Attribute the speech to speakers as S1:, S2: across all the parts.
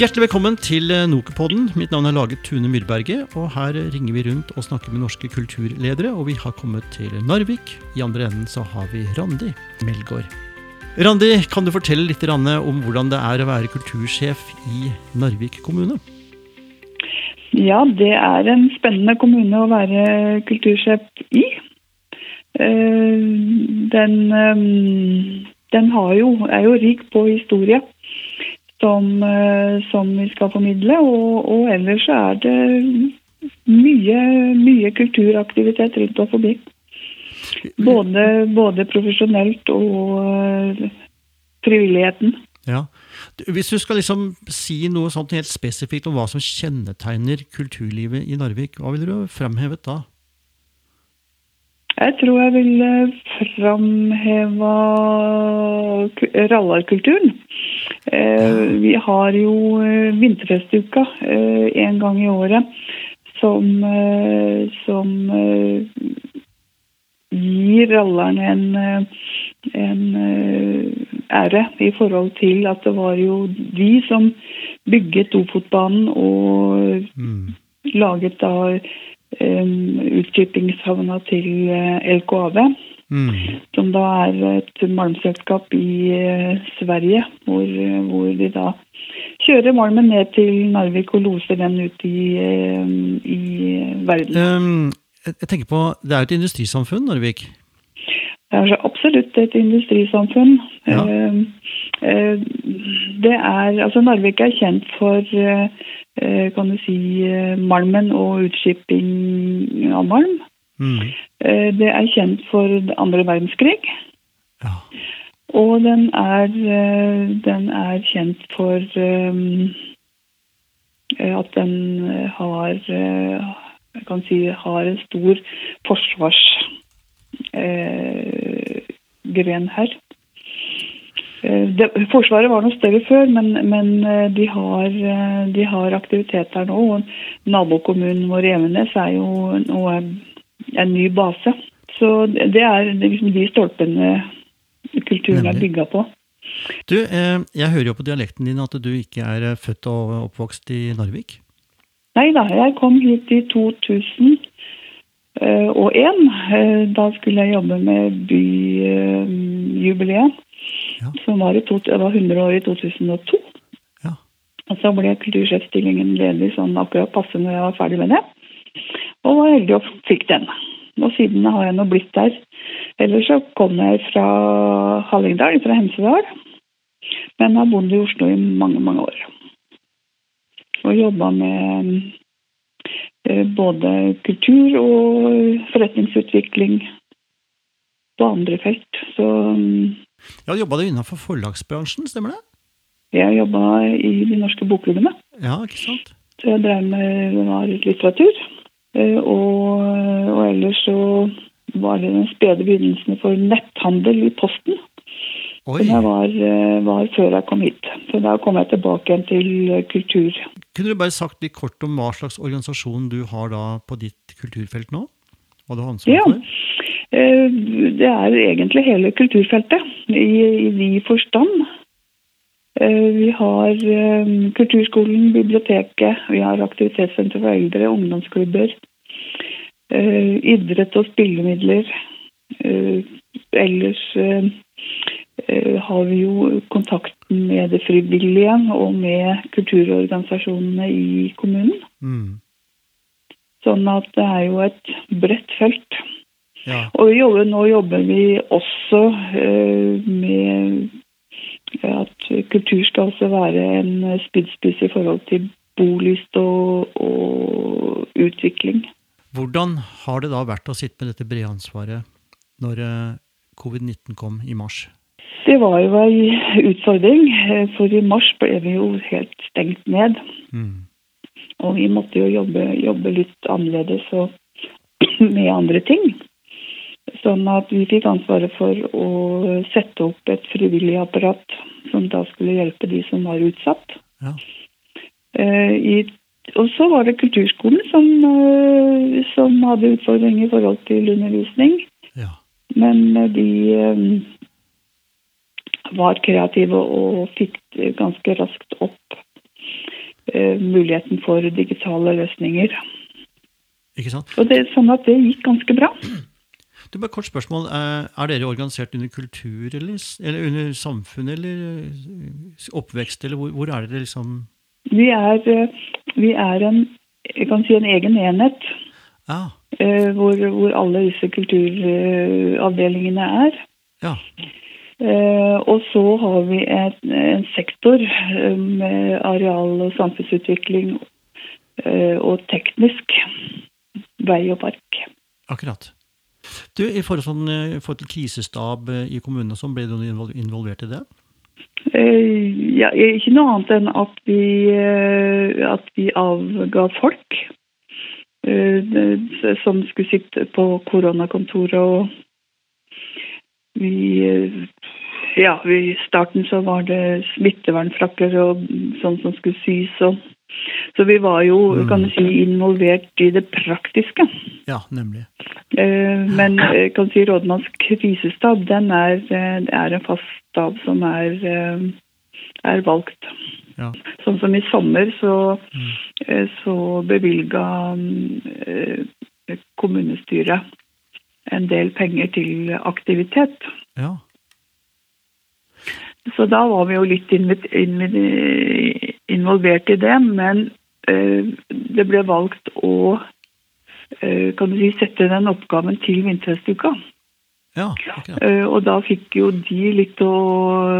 S1: Hjertelig velkommen til Nokerpodden. Mitt navn er Laget Tune Myrberget. og Her ringer vi rundt og snakker med norske kulturledere. Og vi har kommet til Narvik. I andre enden så har vi Randi Melgaard. Randi, kan du fortelle litt om hvordan det er å være kultursjef i Narvik kommune?
S2: Ja, det er en spennende kommune å være kultursjef i. Eh, den, eh, den jo, er jo rik på historie som, eh, som vi skal formidle. Og, og, ellers så er det mye, mye kulturaktivitet rundt og forbi. Både, både profesjonelt og frivilligheten.
S1: Ja. Hvis du skal liksom si noe helt spesifikt om hva som kjennetegner kulturlivet i Narvik, hva ville du fremhevet da?
S2: Jeg tror jeg ville framheva rallarkulturen. Eh, vi har jo eh, vinterfestuka eh, en gang i året som, som gir rallerne en, en ære i forhold til at det var jo de som bygget Ofotbanen og mm. laget da um, utskippingshavna til LKAV. Mm. Som da er et malmselskap i uh, Sverige, hvor, hvor, de da kjører malmen ned til Narvik og loser den ut i, i verden. Um,
S1: jeg tenker på, Det er jo et industrisamfunn, Narvik?
S2: Det er absolutt et industrisamfunn. Ja. Uh, det er, altså Narvik er kjent for kan du si, malmen og utskipping av malm. Mm. Eh, det er kjent for andre verdenskrig. Ja. Og den er, eh, den er kjent for at den har kan si har en stor forsvarsgren uh, her. Det, forsvaret var noe større før, men, men de, har, de, har, aktivitet her nå. og Nabokommunen vår Evenes er jo noe en ny base. Så det er liksom de stolpene kulturen Nemlig. er bygga på.
S1: Du, eh, jeg hører jo på dialekten din at du ikke er eh, født og oppvokst i Narvik?
S2: Nei da, jeg kom hit i 2001. én. da skulle jeg jobbe med byjubileet, ja. som var, i to, var 100 år i 2002. Ja. Og så ble kultursjefstillingen ledig sånn akkurat passe når jeg var ferdig med det. Og var heldig og fikk den. Og siden har jeg nå blitt der. Ellers så kom jeg fra Hallingdal, fra Hemsedal. Men har bodd i Oslo i mange, mange år. Og jobba med eh, både kultur og forretningsutvikling på andre felt. Så
S1: mm, Ja, Jobba du innenfor forlagsbransjen, stemmer det?
S2: Jeg jobba i de norske bokklubbene.
S1: Ja, ikke sant?
S2: Så jeg drev med litteratur. Eh, og, og ellers så var det den spede begynnelsen for netthandel i Posten. Oi. Som jeg var, eh, var, før jeg kom hit. Så da kom jeg tilbake igjen til kultur.
S1: Kunne du bare sagt litt kort om hva slags organisasjon du har da på ditt kulturfelt nå? Hva du har ansvar
S2: for? Ja. det er egentlig hele kulturfeltet, i, i vid forstand. Eh, vi har eh, kulturskolen, biblioteket, vi har aktivitetssenter for eldre, ungdomsklubber. Eh, idrett og spillemidler. Ellers har vi jo kontakten med det frivillige og med kulturorganisasjonene i kommunen. Mm. Sånn at det er jo et bredt felt. Ja. Og jobber, nå jobber vi også med at kultur skal også være en spydspiss i forhold til bolyst og, og, utvikling.
S1: Hvordan har det da vært å sitte med dette brede ansvaret når eh, covid-19 kom i mars?
S2: Det var jo en utfordring, eh, for i mars ble vi jo helt stengt ned. Mm. Og vi måtte jo jobbe, jobbe litt annerledes og med andre ting. Sånn at vi fikk ansvaret for å sette opp et frivillig apparat som da skulle hjelpe de som var utsatt. Ja. Uh, i, og så var det kulturskolen som, uh, som, hadde utfordringer i forhold til undervisning. Ja. Men uh, de var kreative og fikk ganske raskt opp muligheten for digitale løsninger.
S1: Ikke sant?
S2: Og det, sånn at det gikk ganske bra.
S1: Du, bare kort spørsmål. Er dere organisert under kultur, eller, eller under samfunn, eller oppvekst, eller hvor, hvor er dere liksom
S2: Vi er, vi er en, si en egen enhet.
S1: Ah.
S2: Hvor, hvor, alle disse kulturavdelingene er.
S1: Ja.
S2: Og så har vi en, en sektor med areal- og samfunnsutvikling og teknisk vei og park.
S1: Akkurat. Du, I forhold, sånn, i forhold til krisestab i kommunene, sånn, ble du involvert i det?
S2: Ja, ikke noe annet enn at vi, at vi avga folk som skulle sitte på koronakontoret. Og vi Ja, i starten så var det smittevernfrakker og sånn som skulle sys. og så vi var jo kan du si, involvert i det praktiske.
S1: Ja, nemlig.
S2: Men kan si rådmanns krisestab den er, er en fast stab som er, er valgt.
S1: Ja.
S2: Sånn som i sommer så, mm. så bevilga kommunestyret en del penger til aktivitet.
S1: Ja.
S2: Så da var vi jo litt involvert i det, men det ble valgt å kan du si, sette den oppgaven til Vinterfestuka.
S1: Ja,
S2: okay. Og da fikk jo de litt å,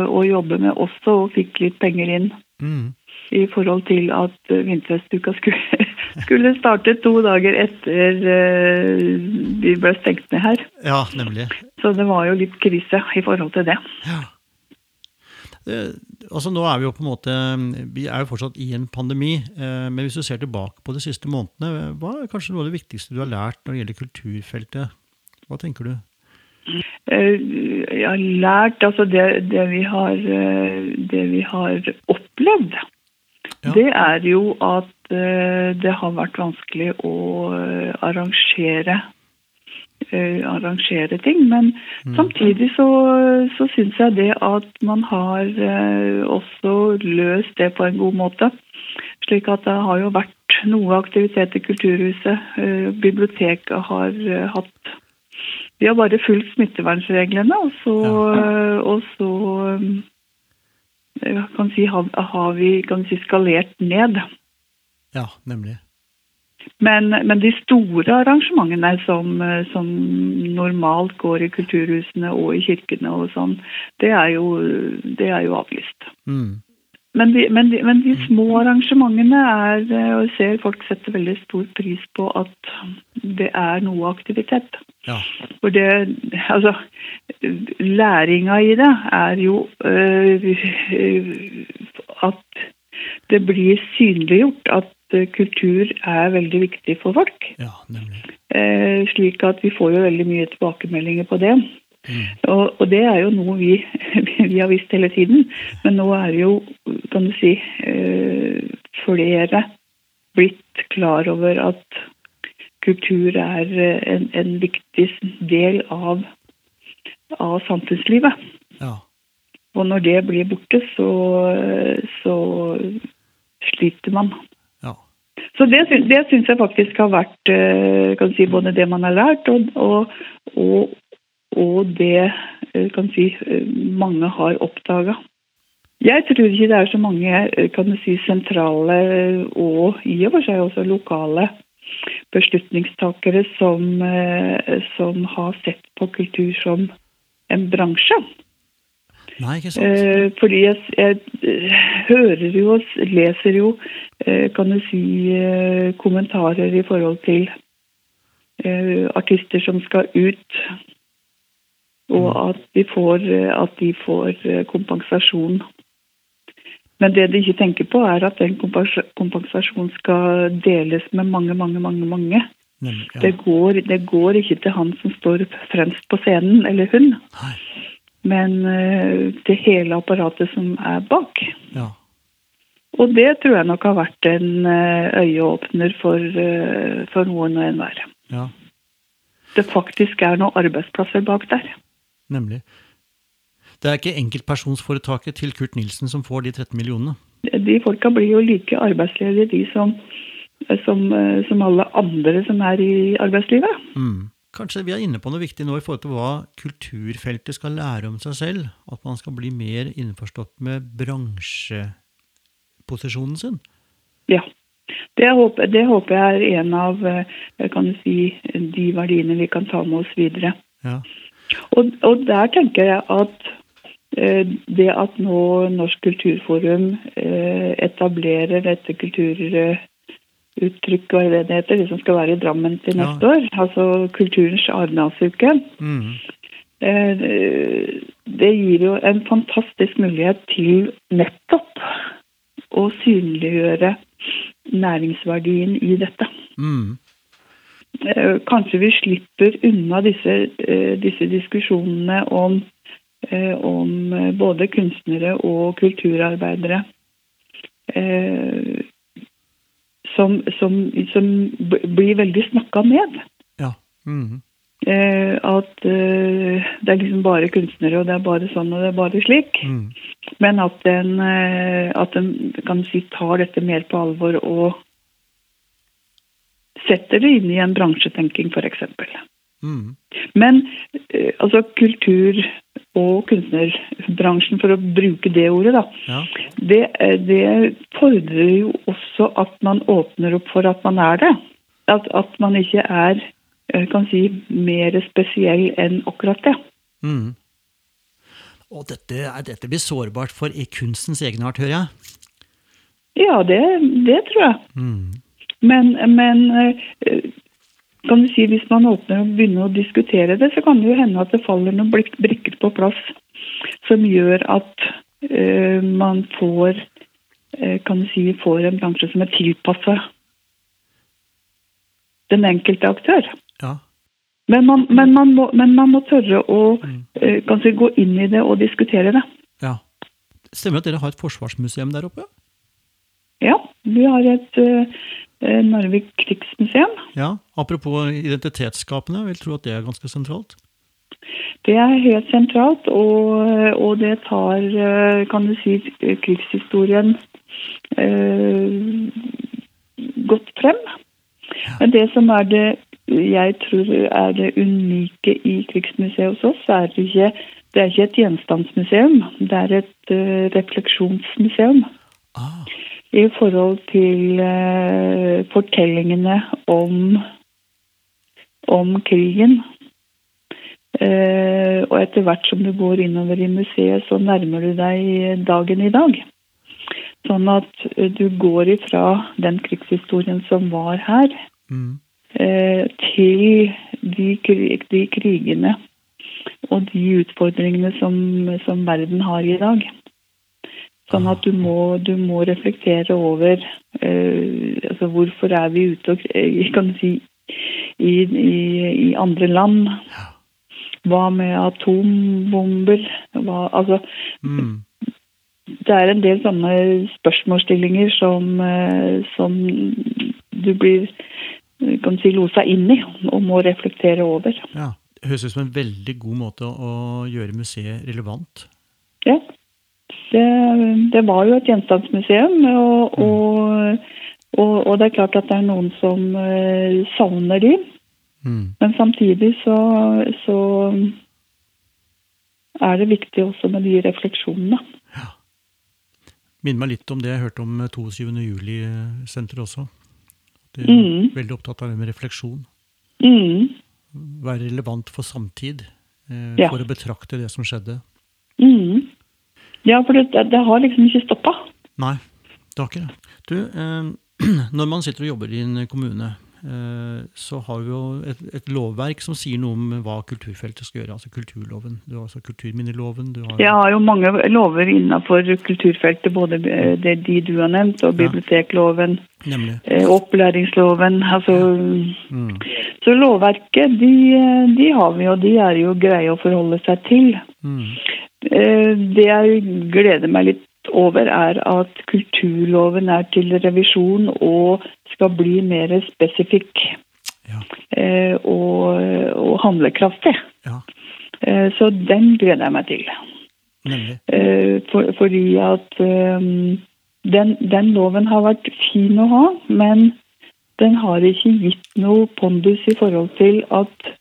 S2: å, jobbe med også, og fikk litt penger inn.
S1: Mm.
S2: I forhold til at Vinterfestuka skulle, skulle starte to dager etter vi ble stengt ned her.
S1: Ja, nemlig.
S2: Så det var jo litt krise i forhold til det.
S1: Ja. Altså Nå er vi jo på en måte Vi er jo fortsatt i en pandemi. Men hvis du ser tilbake på de siste månedene, hva er kanskje noe av det viktigste du har lært når det gjelder kulturfeltet? Hva tenker du?
S2: Jeg har lært Altså, det, det, vi, har, det vi har opplevd, ja. det er jo at det har vært vanskelig å arrangere arrangere ting. Men mm. samtidig så, så syns jeg det at man har også løst det på en god måte. Slik at det har jo vært noe aktivitet i Kulturhuset. Biblioteket har hatt Vi har bare fulgt smittevernreglene, og så, ja. og så kan si, har, har vi kan si, skalert ned.
S1: Ja, nemlig.
S2: Men, men, de store arrangementene som, som, normalt går i kulturhusene og i kirkene og sånn, det er jo, det er jo avlyst.
S1: Mm.
S2: Men, de, men, de, men de, små arrangementene er Og jeg ser folk setter veldig stor pris på at det er noe aktivitet.
S1: Ja.
S2: For det Altså, læringa i det er jo øh, at det blir synliggjort at kultur er veldig viktig for folk.
S1: Ja.
S2: Eh, slik at vi får jo veldig mye tilbakemeldinger på det.
S1: Mm.
S2: Og, og, det er jo noe vi, vi, har visst hele tiden. Men nå er det jo, kan du si, eh, flere blitt klar over at kultur er en, en viktig del av, av samfunnslivet.
S1: Ja.
S2: Og når det blir borte, så, så sliter man. Så det, det syns jeg faktisk har vært kan si, både det man har lært, og, og, og, og det kan si, mange har oppdaga. Jeg tror ikke det er så mange kan si, sentrale og i og for seg også lokale beslutningstakere som, som har sett på kultur som en bransje.
S1: Nei, ikke sant.
S2: fordi jeg, jeg, hører jo og leser jo, kan du si, kommentarer i forhold til artister som skal ut. Og at de får, at de får kompensasjon. Men det de ikke tenker på, er at den kompensasjonen skal deles med mange, mange, mange. mange.
S1: Ja.
S2: det, går, det, går, ikke til han som står fremst på scenen, eller hun.
S1: Nei
S2: men det hele apparatet som er bak.
S1: Ja.
S2: Og det tror jeg nok har vært en øyeåpner for, for noen og enhver.
S1: Ja.
S2: Det faktisk er noen arbeidsplasser bak der.
S1: Nemlig. Det er ikke enkeltpersonsforetaket til Kurt Nilsen som får de 13 millionene?
S2: De folka blir jo like arbeidsledige, de som, som, som alle andre som er i arbeidslivet.
S1: Mm. Kanskje vi er inne på noe viktig nå i forhold til hva kulturfeltet skal lære om seg selv? At man skal bli mer innforstått med bransjeposisjonen sin?
S2: Ja. Det håper, det håper, jeg er en av kan du si, de verdiene vi kan ta med oss videre.
S1: Ja.
S2: Og, og, der tenker jeg at eh, det at nå Norsk kulturforum eh, etablerer dette kulturuttrykk, hva og det det heter, det som skal være i Drammen til neste ja. år, altså Kulturens Arendalsuke,
S1: mm.
S2: eh, det gir jo en fantastisk mulighet til nettopp å synliggjøre næringsverdien i dette.
S1: Mm.
S2: Eh, kanskje vi slipper unna disse, eh, disse diskusjonene om, eh, om, både kunstnere og kulturarbeidere. Som, som, som blir veldig snakka ned.
S1: Ja. Mm -hmm.
S2: At det er liksom bare kunstnere, og det er bare sånn og det er bare slik.
S1: Mm.
S2: Men at en, at en kan si, tar dette mer på alvor og setter det inn i en bransjetenking, f.eks.
S1: Mm.
S2: Men eh, altså kultur- og kunstnerbransjen, for å bruke det ordet, da,
S1: ja.
S2: det, eh, det, fordrer jo også at man åpner opp for at man er det. At, at man ikke er jeg kan si, mer spesiell enn akkurat det.
S1: Mm. Og dette, dette, blir sårbart for i kunstens egenart, hører jeg?
S2: Ja, det, det tror jeg.
S1: Mm.
S2: Men, men eh, kan du si, hvis man åpner og begynner å diskutere det, så kan det jo hende at det faller noen brikker på plass som gjør at uh, man får uh, kan du si, får en bransje som er tilpassa den enkelte aktør.
S1: Ja.
S2: Men, man, men, man må, men, man, må, tørre å uh, si, gå inn i det og diskutere det.
S1: Ja. Stemmer det at dere har et forsvarsmuseum der oppe?
S2: Ja, vi har et Narvik krigsmuseum.
S1: Ja, Apropos identitetsskapende, vil tro at det er ganske sentralt?
S2: Det er helt sentralt, og, og det tar, eh, kan du si, krigshistorien eh, godt frem. Men det som er det jeg tror er det unike i Krigsmuseet hos oss, er det ikke, det er ikke et gjenstandsmuseum. Det er et uh, refleksjonsmuseum.
S1: Ah
S2: i forhold til uh, fortellingene om, om krigen. Uh, og etter hvert som du går innover i museet, så nærmer du deg dagen i dag. Sånn at uh, du går ifra den krigshistorien som var her,
S1: mm.
S2: til de, de, krigene og de utfordringene som, som verden har i dag. Sånn at du må, du må reflektere over uh, altså hvorfor er vi ute og eh, kan du si, i, i, i andre land. Hva med atombomber? Hva, altså
S1: mm.
S2: Det er en del sånne spørsmålsstillinger som, uh, som du blir kan si, losa inn i og må reflektere over.
S1: Ja, Det høres ut som en veldig god måte å gjøre museet relevant.
S2: Ja. Det, det, var jo et gjenstandsmuseum, og, mm. og, og, og, det er klart at det er noen som uh, savner de.
S1: Mm.
S2: Men samtidig så, så, er det viktig også med de refleksjonene.
S1: Ja. Minner meg litt om det jeg hørte om 22. juli-senteret også. De er
S2: mm.
S1: veldig opptatt av det med refleksjon.
S2: Mm.
S1: Være relevant for samtid. Eh,
S2: ja.
S1: For å betrakte det som skjedde.
S2: Ja, for det, det har liksom ikke stoppa.
S1: Nei, det har ikke det. Du, eh, når man sitter og jobber i en kommune, eh, så har vi jo et, et, lovverk som sier noe om hva kulturfeltet skal gjøre. Altså kulturloven. Du har altså kulturminneloven. Du har
S2: Jeg har jo mange lover innenfor kulturfeltet. Både det de du har nevnt, og bibliotekloven.
S1: Ja.
S2: Eh, opplæringsloven. Altså
S1: mm.
S2: Så lovverket, de, de, har vi, og de er jo greie å forholde seg til.
S1: Mm.
S2: Eh, det jeg gleder meg litt over, er at kulturloven er til revisjon og skal bli mer spesifikk
S1: ja.
S2: Eh, og, og, handlekraftig.
S1: Ja.
S2: Eh, så den gleder jeg meg til. For, fordi at den, den, loven har vært fin å ha, men den har ikke gitt noe pondus i forhold til at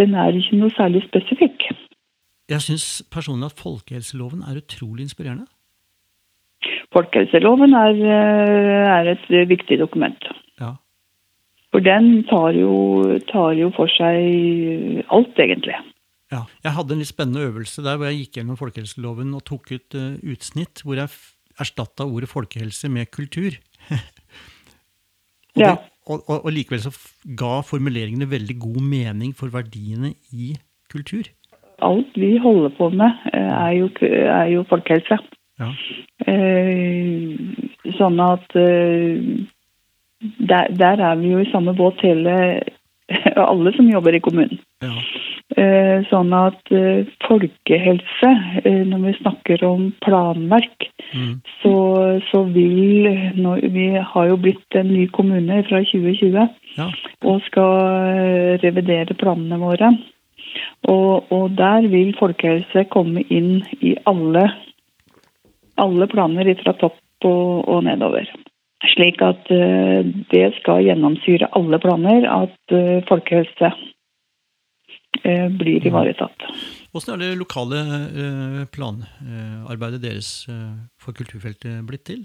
S2: den er ikke noe særlig spesifikk.
S1: Jeg syns personlig at folkehelseloven er utrolig inspirerende.
S2: Folkehelseloven er, eh, er et viktig dokument.
S1: Ja.
S2: For den tar jo, tar jo for seg alt, egentlig.
S1: Ja, Jeg hadde en litt spennende øvelse der hvor jeg gikk gjennom folkehelseloven og tok ut uh, utsnitt hvor jeg erstatta ordet folkehelse med kultur. og,
S2: ja.
S1: det, og, og, og, likevel så ga formuleringene veldig god mening for verdiene i kultur.
S2: Alt vi holder på med, eh, er jo, er jo folkehelse.
S1: Ja.
S2: Eh, sånn at eh, der, der, er vi jo i samme båt hele alle som jobber i kommunen.
S1: Ja.
S2: Sånn at eh, folkehelse, eh, når vi snakker om planverk, mm. så, så, vil når, Vi har jo blitt en ny kommune fra 2020
S1: ja.
S2: og skal revidere planene våre. Og, og, der vil folkehelse komme inn i alle, alle planer fra topp og, og nedover. Slik at det skal gjennomsyre alle planer at folkehelse uh, blir ivaretatt.
S1: Hvordan er det lokale planarbeidet deres for kulturfeltet blitt til?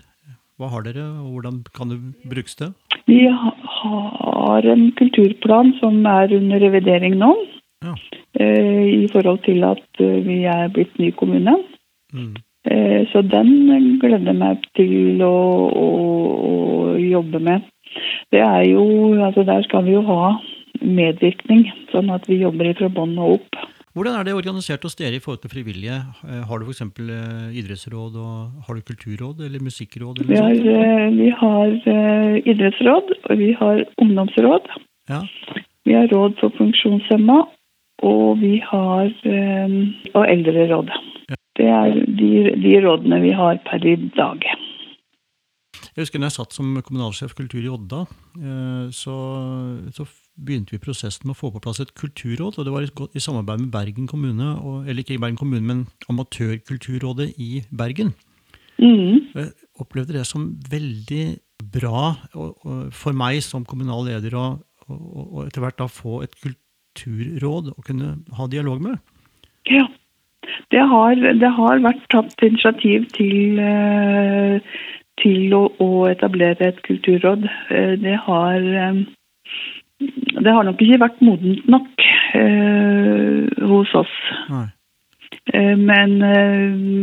S1: Hva har dere, og hvordan kan det brukes til?
S2: Vi har en kulturplan som er under revidering nå.
S1: Ja.
S2: I forhold til at vi er blitt ny kommune.
S1: Mm.
S2: Så den gleder jeg meg til å, å, å, jobbe med. Det er jo, altså Der skal vi jo ha medvirkning, sånn at vi jobber fra bånn og opp.
S1: Hvordan er det organisert hos dere i forhold til frivillige? Eh, har du f.eks. Eh, idrettsråd, og har du kulturråd eller musikkråd? Eller
S2: vi, har, eh, vi, har, idrettsråd, og vi har ungdomsråd.
S1: Ja.
S2: Vi har råd for funksjonshemma, og vi har og Eldrerådet. Det er de, de rådene vi har per i dag.
S1: Jeg husker når jeg satt som kommunalsjef kultur i Odda, så, så begynte vi prosessen med å få på plass et kulturråd. og Det var i samarbeid med Bergen kommune, og, eller ikke Bergen kommune, men Amatørkulturrådet i Bergen.
S2: Mm.
S1: Jeg opplevde det som veldig bra og, og for meg som kommunal leder å etter hvert da få et kulturråd å kunne ha dialog med.
S2: Ja. Det har, det har vært tatt initiativ til, eh, til å, å, etablere et kulturråd. Eh, det har eh, det har nok ikke vært modent nok hos oss. Nei. men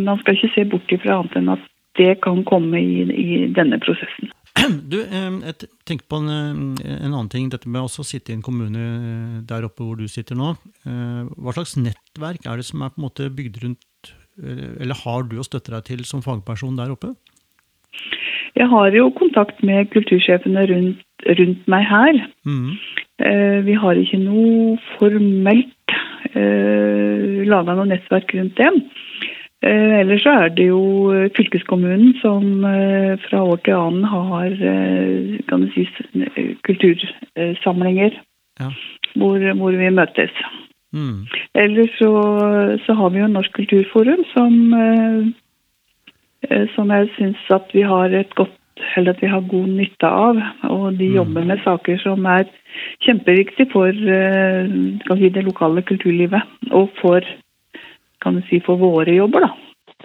S2: man skal ikke se bort ifra annet enn at det kan komme i, i denne prosessen.
S1: Du, eh, jeg tenker på en, eh, en, annen ting. Dette med å sitte i en kommune eh, der oppe hvor du sitter nå. Hva slags nettverk er det som er på en måte bygd rundt Eller har du å støtte deg til som fagperson der oppe?
S2: Jeg har jo kontakt med kultursjefene rundt, rundt meg her.
S1: Mm.
S2: Eh, vi har ikke noe formelt eh, laga noe nettverk rundt det. Eh, ellers så er det jo fylkeskommunen som eh, fra år til annen har eh, kan du si, kultursamlinger
S1: ja.
S2: hvor, hvor, vi møtes.
S1: Mm.
S2: Ellers så, så, har vi jo Norsk kulturforum som, eh, som jeg syns at vi har et godt eller at vi har god nytte av. Og de mm. jobber med saker som er kjempeviktige for eh, si, det lokale kulturlivet. Og for, kan du si, for våre jobber, da.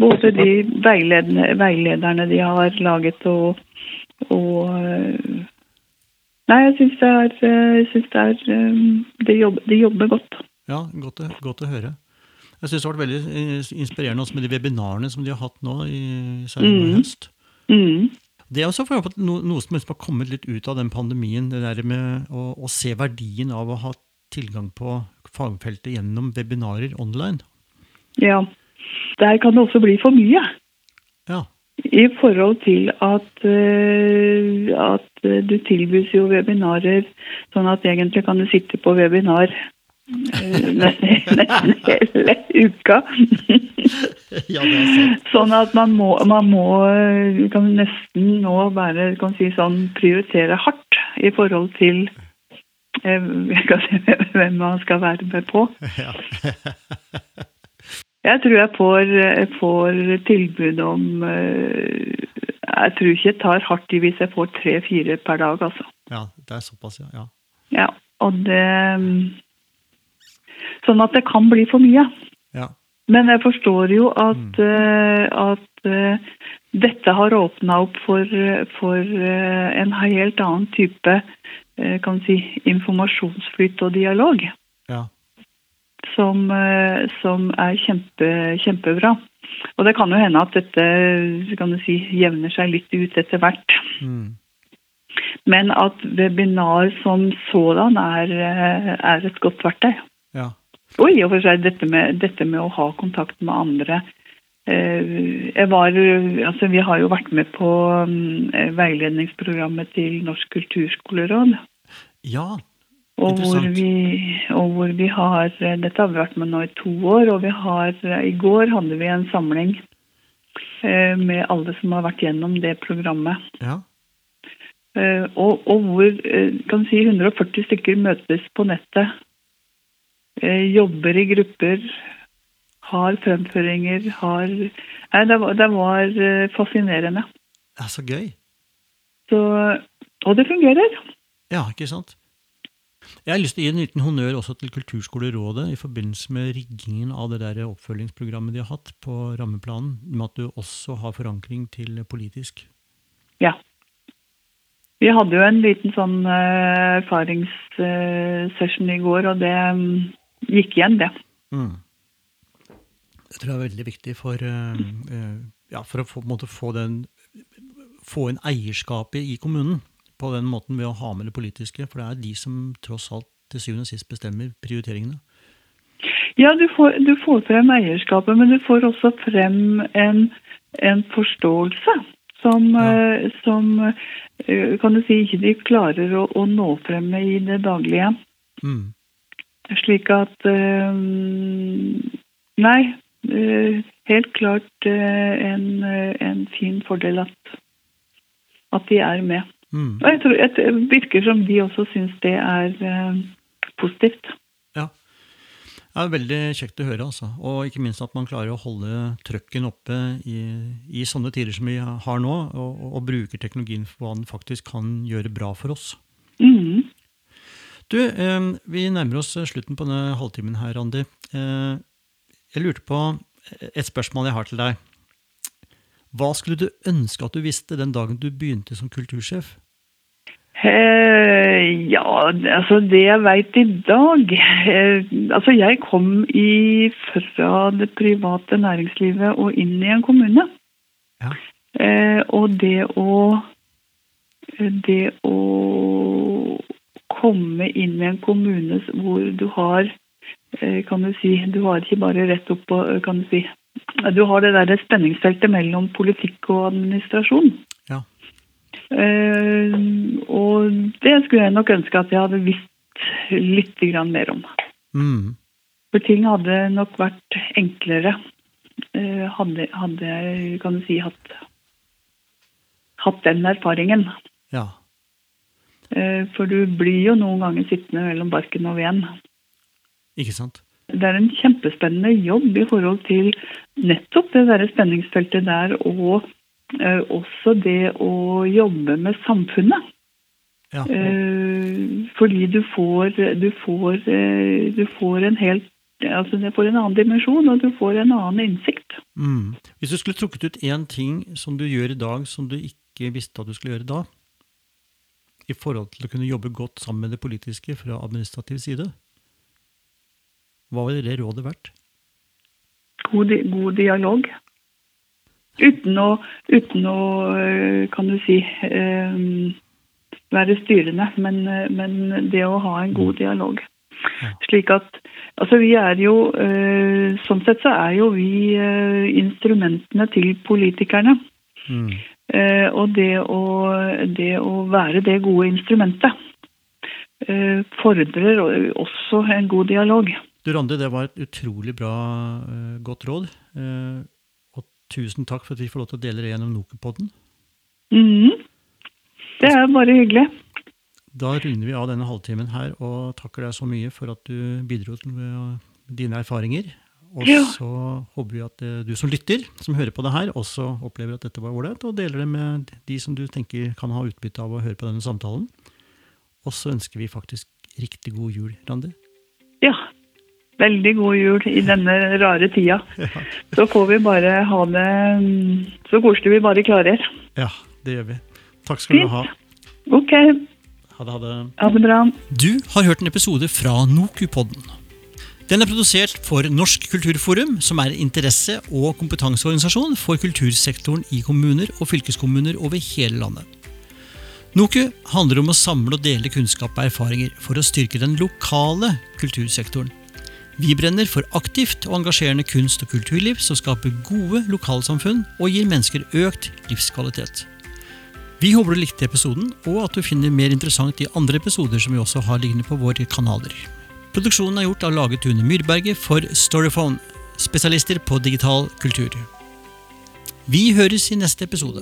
S2: Både de veilederne de har laget og, og eh, Nei, jeg syns det er, synes det er de, jobber, de jobber godt.
S1: Ja, godt, godt å høre. Jeg syns det har vært veldig inspirerende også med de webinarene som de har hatt nå i særlig mm. høst.
S2: Mm.
S1: Det er også noe som har kommet litt ut av den pandemien, det der med å, å, se verdien av å ha tilgang på fagfeltet gjennom webinarer online.
S2: Ja. Der kan det også bli for mye.
S1: Ja.
S2: I forhold til at, uh, at du tilbys jo webinarer sånn at egentlig kan du sitte på webinar nesten hele uka.
S1: ja, det er sant.
S2: Sånn at man må, man må kan nesten nå bare kan si sånn, prioritere hardt i forhold til eh, hvem man skal være med på.
S1: Ja.
S2: jeg tror jeg får, jeg får tilbud om uh, jeg tror ikke jeg tar hardt i hvis jeg får tre-fire per dag, altså.
S1: Ja, det er såpass, ja. ja.
S2: Ja, og det Sånn at det kan bli for mye.
S1: Ja.
S2: Men jeg forstår jo at, mm. at uh, dette har åpna opp for, for en helt annen type kan si, informasjonsflyt og dialog. Som, som, er kjempe, kjempebra. Og det kan jo hende at dette kan du si, jevner seg litt ut etter hvert.
S1: Mm.
S2: Men at webinar som sådan er, er et godt verktøy.
S1: Ja.
S2: Og i og for seg dette med, dette med å ha kontakt med andre. Jeg var, altså vi har jo vært med på mm, veiledningsprogrammet til Norsk kulturskoleråd.
S1: Ja,
S2: og hvor, vi, og hvor vi har Dette har vi vært med nå i to år. Og vi har I går hadde vi en samling eh, med alle som har vært gjennom det programmet.
S1: Ja.
S2: Eh, og, og, hvor kan si 140 stykker møtes på nettet Eh, jobber i grupper, har fremføringer, har Nei, det var, det var fascinerende.
S1: Det er så gøy.
S2: Så, og det fungerer.
S1: Ja, ikke sant. Jeg har lyst til å gi en liten honnør også til Kulturskolerådet i forbindelse med riggingen av det der oppfølgingsprogrammet de har hatt på rammeplanen, med at du også har forankring til politisk.
S2: Ja. Vi hadde jo en liten sånn uh, erfaringssession i går, og det um, gikk igjen, det.
S1: Mm. Jeg tror det er veldig viktig for, uh, ja, for å få, få, den, få inn eierskapet i kommunen på den måten ved å ha med det politiske. For det er de som tross alt til syvende og sist bestemmer prioriteringene.
S2: Ja, du får, du får frem eierskapet, men du får også frem en, en forståelse som, ja. som, kan du si, ikke de klarer å, å nå frem med i det daglige.
S1: Mm.
S2: Slik at eh, Nei, eh, helt klart eh, en, en fin fordel at, at de er med.
S1: Mm.
S2: Og jeg tror Det virker som de også syns det er positivt.
S1: Ja. Det er veldig kjekt å høre, altså. Og ikke minst at man klarer å holde trøkken oppe i, i sånne tider som vi har nå, og, og, bruker teknologien for hva den faktisk kan gjøre bra for oss.
S2: Mm.
S1: Du, vi nærmer oss slutten på denne halvtimen her, Randi. Eh, jeg lurte på et spørsmål jeg har til deg. Hva skulle du ønske at du visste den dagen du begynte som kultursjef?
S2: Eh, ja, altså det jeg veit i dag eh, Altså jeg kom i, fra det private næringslivet og inn i en kommune.
S1: Ja.
S2: Eh, og det å Det å komme inn i en kommune hvor du har eh, kan du si, du har ikke bare rett opp på eh, kan Du si, du har det der spenningsfeltet mellom politikk og administrasjon. Eh, og det skulle jeg nok ønske at jeg hadde visst litt mer om.
S1: Mm.
S2: For ting hadde nok vært enklere hadde, hadde jeg, kan du si, hatt, hatt den erfaringen.
S1: Ja.
S2: Eh, for du blir jo noen ganger sittende mellom barken og veden.
S1: Ikke sant?
S2: Det er en kjempespennende jobb i forhold til nettopp det der spenningsfeltet der, og også det å jobbe med samfunnet.
S1: Ja.
S2: Uh, fordi du får, du får, uh, du får en helt altså Du får en annen dimensjon, og du får en annen innsikt.
S1: Mm. Hvis du skulle trukket ut én ting som du gjør i dag som du ikke visste at du skulle gjøre da, i forhold til å kunne jobbe godt sammen med det politiske fra administrativ side? Hva ville det rådet vært?
S2: God, god dialog. Uten å, uten å, eh, kan du si, eh, være styrende, men, eh, men, det å ha en god dialog. Slik at Altså, vi er jo Sånn sett så er jo vi instrumentene til politikerne.
S1: Mm.
S2: Eh, og det å, det å, være det gode instrumentet eh, fordrer også en god dialog.
S1: Du Randi, det var et utrolig bra, godt råd. Tusen takk for at vi får lov til å dele det gjennom Nokopodden.
S2: Mm. Det er bare hyggelig.
S1: Da runder vi av denne halvtimen her og takker deg så mye for at du bidro med dine erfaringer Og ja. så håper vi at eh, du som lytter, som hører på det her, også opplever at dette var ålreit, og deler det med de som du tenker kan ha utbytte av å høre på denne samtalen. Og så ønsker vi faktisk riktig god jul, Randi.
S2: Ja. Veldig god jul i denne rare tida. Ja. Så får vi bare ha det så koselig vi bare klarer.
S1: Ja, det gjør vi. Takk skal Fint. du ha.
S2: Ok.
S1: Ha det, ha det.
S2: Ha det bra.
S1: Du har hørt en episode fra Nokupodden. Den er produsert for Norsk kulturforum, som er interesse- og kompetanseorganisasjon for kultursektoren i kommuner og fylkeskommuner over hele landet. NOKU handler om å samle og dele kunnskap og erfaringer for å styrke den lokale kultursektoren. Vi brenner for aktivt og engasjerende kunst- og kulturliv som skaper gode lokalsamfunn og gir mennesker økt livskvalitet. Vi håper du likte episoden, og at du finner mer interessant i andre episoder som vi også har liggende på våre kanaler. Produksjonen er gjort av Lage Tune Myrberget for Storyphone, spesialister på digital kultur. Vi høres i neste episode.